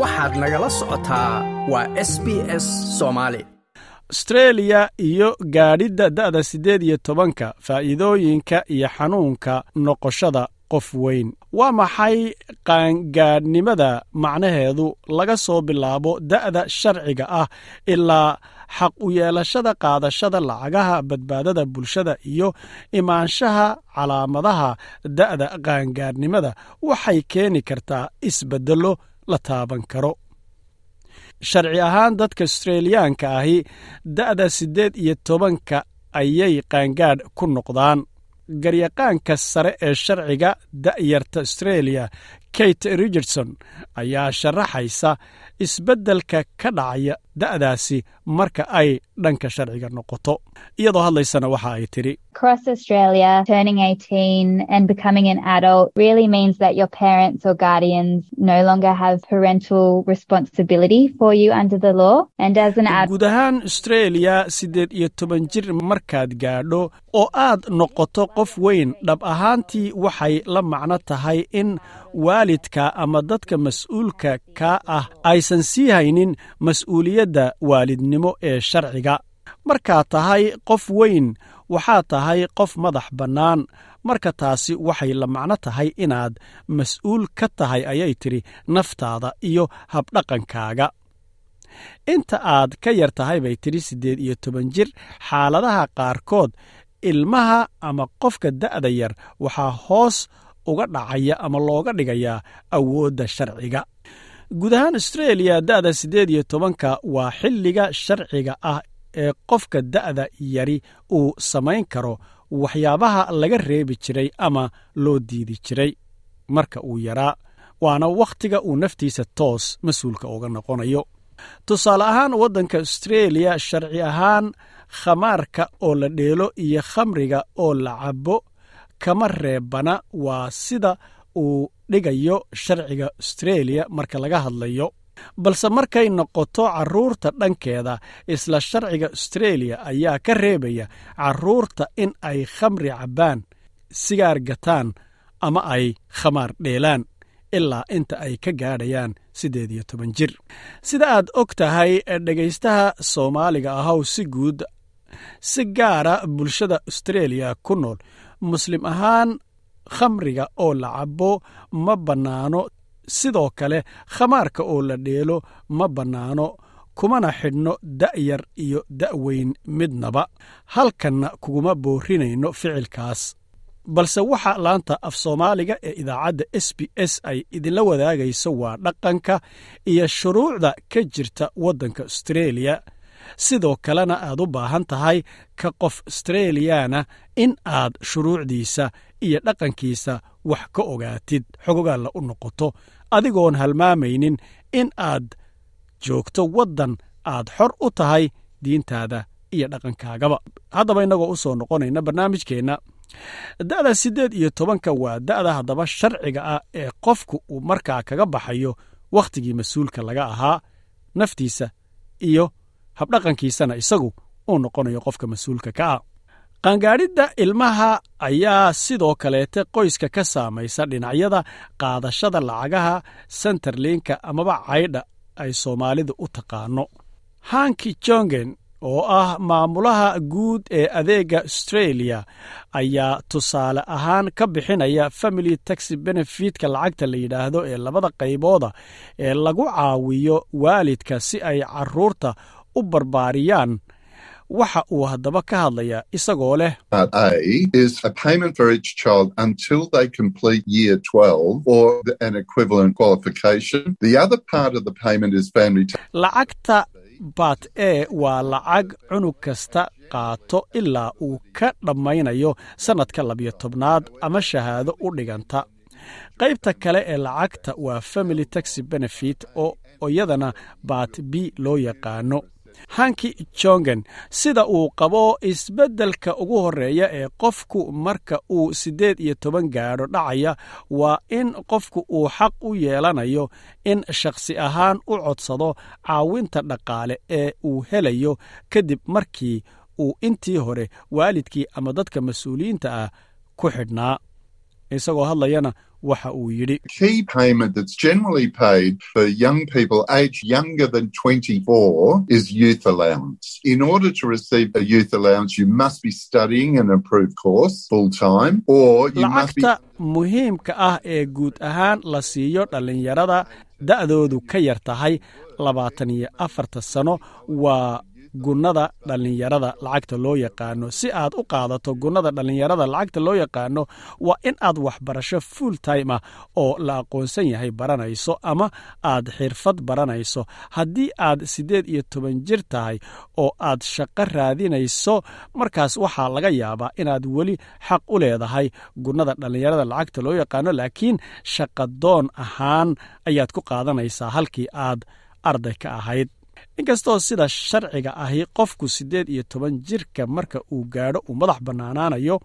waxaad nagala socotaa waa s b s soomaali astreeliya iyo gaadhidda da'da siddeed iyo tobanka faa'iidooyinka iyo xanuunka noqoshada qof weyn. Waa maxay qaangaadhnimada macnaheedu laga soo bilaabo da'da sharciga ah ilaa xaq u yeelashada qaadashada lacagaha badbaadada bulshada iyo imaanshaha calaamadaha da'da qaangaadhnimada? Waxay keeni kartaa isbeddello la taaban karo. Sharci ahaan dadka astreeliyaanka ahi da'da siddeed iyo tobanka ayay qaangaadh ku noqdaan. Garyaqaanka sare ee sharciga da'yarta astreeliya kate richardson ayaa sharaxaysa isbeddelka ka dhacaya da'daasi marka ay dhanka sharciga noqoto iyadoo hadlaysana waxa ay tidhi Across Australia, turning 18 and becoming an adult really means that your parents or guardians no longer have parental responsibility for you under the law. And as an adult, guud ahaan astreeliya siddeed iyo toban jir markaad gaadho oo aad noqoto qof weyn dhab ahaantii waxay la macno tahay in waalidka ama dadka mas'uulka kaa ah aysan sii haynin mas'uuliyadda waalidnimo ee sharciga. Markaad tahay qof weyn waxaad tahay qof madax bannaan. Marka taasi waxay la macno tahay inaad mas'uul ka tahay ayay tidhi naftaada iyo habdhaqankaaga. Inta aad ka yar tahay bay tidhi siddeed iyo toban jir. Xaaladaha qaarkood ilmaha ama qofka da'da yar waxaa hoos uga dhacaya ama looga dhigayaa awoodda sharciga. Guud ahaan astreeliya da'da siddeed iyo tobanka waa xilliga sharciga ah ee qofka da'da yari uu samayn karo waxyaabaha laga reebi jiray ama loo diidi jiray. Marka uu yaraa waana wakhtiga uu naftiisa toos mas'uulka uga noqonayo. Tusaale ahaan waddanka astreeliya sharci ahaan khamaarka oo la dheelo iyo khamriga oo la cabbo kama reebana waa sida uu dhigayo sharciga astreeliya marka laga hadlayo. Balse markay noqoto carruurta dhankeeda isla sharciga astreeliya ayaa ka reebaya carruurta in ay khamri cabbaan sigaar gataan ama ay khamaar dheelaan ilaa inta ay ka gaadhayaan siddeed iyo toban jir. Sida aad og tahay dhegaystaha soomaaliga ahow si guud si gaara bulshada astreeliya ku nool muslim ahaan khamriga oo la cabbo ma bannaano. Sidoo kale khamaarka oo la dheelo ma bannaano kumana xidhno da'yar iyo da'weyn midnaba. Halkanna kuguma boorinayno ficilkaas. Balse waxa laanta af soomaaliga ee idaacadda s b s ay idinla wadaagayso waa dhaqanka iyo shuruucda ka jirta waddanka astreeliya sidoo kalena aad u baahan tahay ka qof astreeliyana in aad shuruucdiisa iyo dhaqankiisa wax ka ogaatid xogogaalla u noqoto. Adigoon halmaamaynin in aad joogto waddan aad xor u tahay diintaada iyo dhaqankaagaba. Haddaba innagoo u soo noqonayna barnaamijkeenna. Da'da siddeed iyo tobanka waa da'da haddaba sharciga ah ee qofku uu markaa kaga baxayo wakhtigii mas'uulka laga ahaa naftiisa iyo habdhaqankiisana isagu uu noqonayo qofka mas'uulka ka ah. Qaangaadhidda ilmaha ayaa sidoo kaleete qoyska ka saamaysa dhinacyada qaadashada lacagaha senterlinka amaba caydha ay soomaalidu u taqaano. Hanki jongen oo ah maamulaha guud ee adeega astreeliya ayaa tusaale ahaan ka bixinaya family taxi benefitka lacagta la yidhaahdo ee labada qaybooda ee lagu caawiyo waalidka si ay carruurta u barbaariyaan waxa uu haddaba ka hadlayaa isagoo leh Part A is a payment for each child until they complete year 12 or an equivalent qualification. The other part of the payment is family tax. lacagta baat e waa lacag cunug kasta qaato ilaa uu ka dhammaynayo sannadka labiyo tobnaad ama shahaado u dhiganta qaybta kale ee lacagta waa family taxi benefit oo iyadana baat b loo yaqaano hanki jongen sida uu qabo isbeddelka ugu horreeya ee qofku marka uu siddeed iyo toban gaadho dhacaya waa in qofku uu xaq u yeelanayo in shakhsi ahaan u codsado caawinta dhaqaale ee uu helayo kadib markii uu intii hore waalidkii ama dadka mas'uuliyiinta ah ku xidhnaa. Isagoo hadlayana waxa uu yidhi key payment that's generally paid for young people aged younger than 24 is youth allowance. In order to receive a youth allowance, you must be studying an approved course full time or you must be lacagta muhiimka ah ee guud ahaan la siiyo dhallinyarada da'doodu ka yar tahay labaatan iyo afarta sano waa gunnada dhallinyarada lacagta loo yaqaano. Si aad u qaadato gunnada dhallinyarada lacagta loo yaqaano waa in aad waxbarasho full time ah oo la aqoonsan yahay baranayso ama aad xirfad baranayso. Haddii aad siddeed iyo toban jir tahay oo aad shaqo raadinayso markaas waxaa laga yaabaa inaad weli xaq u leedahay gunnada dhallinyarada lacagta loo yaqaano laakiin shaqadoon ahaan ayaad ku qaadanaysaa halkii aad arday ka ahayd inkastoo sida sharciga ahi qofku siddeed iyo toban jirka marka uu gaadho uu madax bannaanaanayo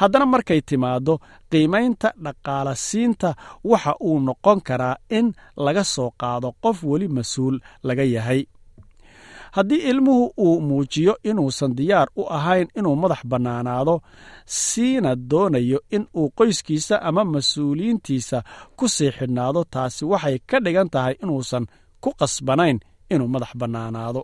haddana markay timaaddo qiimaynta dhaqaalasiinta waxa uu noqon karaa in laga soo qaado qof weli mas'uul laga yahay. Haddii ilmuhu uu muujiyo inuusan diyaar u ahayn inuu madax bannaanaado siina doonayo in uu qoyskiisa ama mas'uuliyiintiisa ku sii xidhnaado taasi waxay ka dhigan tahay inuusan ku qasbanayn inuu madax bannaanaado.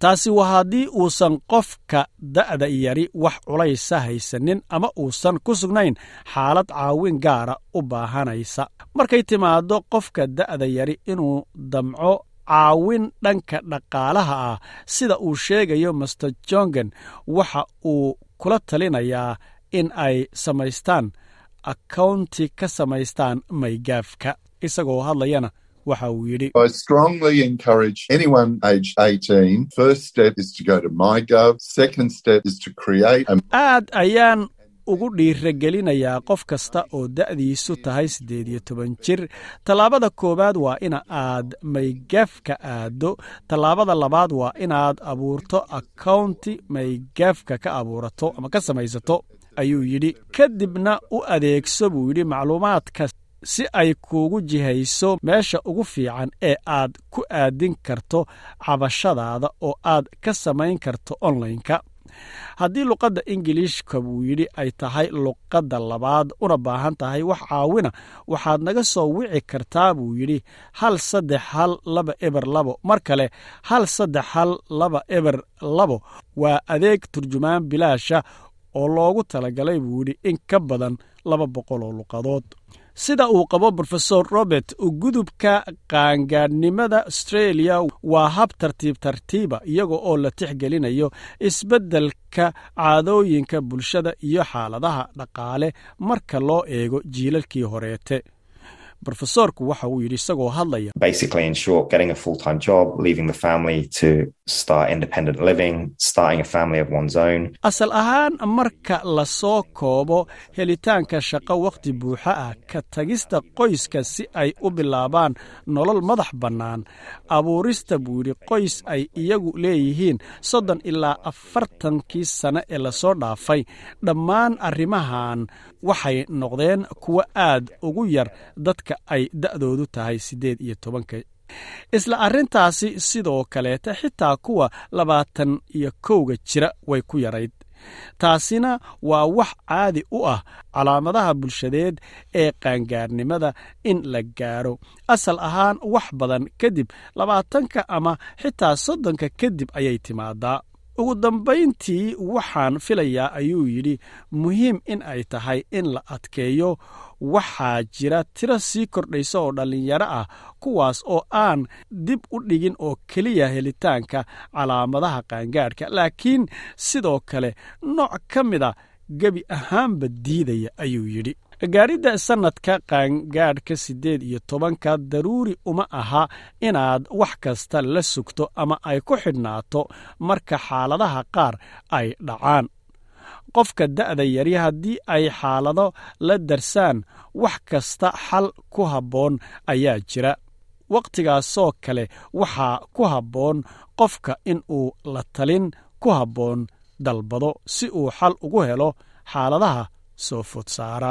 Taasi waa haddii uusan qofka da'da yari wax culaysa haysanin ama uusan ku sugnayn xaalad caawin gaara u baahanaysa. Markay timaaddo qofka da'da yari inuu damco caawin dhanka dhaqaalaha ah sida uu sheegayo master jongen waxa uu kula talinayaa in ay samaystaan akawnti ka samaystaan maygaafka isagoo hadlayana waxa uu yidhi I strongly encourage anyone aged 18. First step is to go to MyGov. Second step is to create a aad ayaan ugu dhiiragelinayaa qof kasta oo da'diisu tahay siddeed iyo toban jir tallaabada koowaad waa ina aad maygaafka aaddo tallaabada labaad waa inaad abuurto akawnti maygaafka ka abuurato ama ka samaysato ayuu yidhi kadibna u adeegso buu yidhi macluumaadka si ay kuugu jihayso meesha ugu fiican ee aad ku aadin karto cabashadaada oo aad ka samayn karto onlineka. Haddii luqadda ingiliishka buu yidhi ay tahay luqadda labaad una baahan tahay wax caawina waxaad naga soo wici kartaa buu yidhi hal saddex hal laba eber labo. Mar kale hal saddex hal laba eber labo waa adeeg turjumaan bilaasha oo loogu talagalay buu yidhi in ka badan laba boqol oo luqadood sida uu qabo rofesor robert gudubka qaangaadhnimada australia waa hab tartiib tartiiba iyaga oo la tixgelinayo isbeddelka caadooyinka bulshada iyo xaaladaha dhaqaale marka loo eego jiilalkii horeete rofesorku waxa uu yidhi isagoo hadlaya. Basically in short getting a full-time job leaving the family to start independent living starting a family of one's own. Asal ahaan marka la soo koobo helitaanka shaqo wakhti buuxa ah ka tagista qoyska si ay u bilaabaan nolol madax bannaan. Abuurista buu yidhi qoys ay iyagu leeyihiin. Soddon ilaa afartankii sane ee la soo dhaafay. Dhammaan arrimahan waxay noqdeen kuwo aad ugu yar dadka ay da'doodu tahay siddeed iyo tobanka. Isla arrintaasi sidoo kaleeta xitaa kuwa labaatan iyo kowga jira way ku yarayd. Taasina waa wax caadi u ah calaamadaha bulshadeed ee qaangaarnimada in la gaaro. Asal ahaan wax badan kadib labaatanka ama xitaa soddonka kadib ayay timaadaa ugu dambayntii waxaan filayaa ayuu yidhi muhiim in ay tahay in la adkeeyo. Waxaa jira tiro sii kordhaysa oo dhallinyaro ah kuwaas oo aan dib u dhigin oo keliya helitaanka calaamadaha qaangaadhka. Laakiin sidoo kale nooc ka mida gebi ahaanba diidaya ayuu yidhi gaaridda sannadka qaangaadhka siddeed iyo tobanka daruuri uma aha inaad wax kasta la sugto ama ay ku xidhnaato marka xaaladaha qaar ay dhacaan. Qofka da'da yari haddii ay xaalado la darsaan wax kasta xal ku habboon ayaa jira. Wakhtigaasoo kale waxaa ku habboon qofka in uu la talin ku habboon dalbado si uu xal ugu helo xaaladaha soo fod saara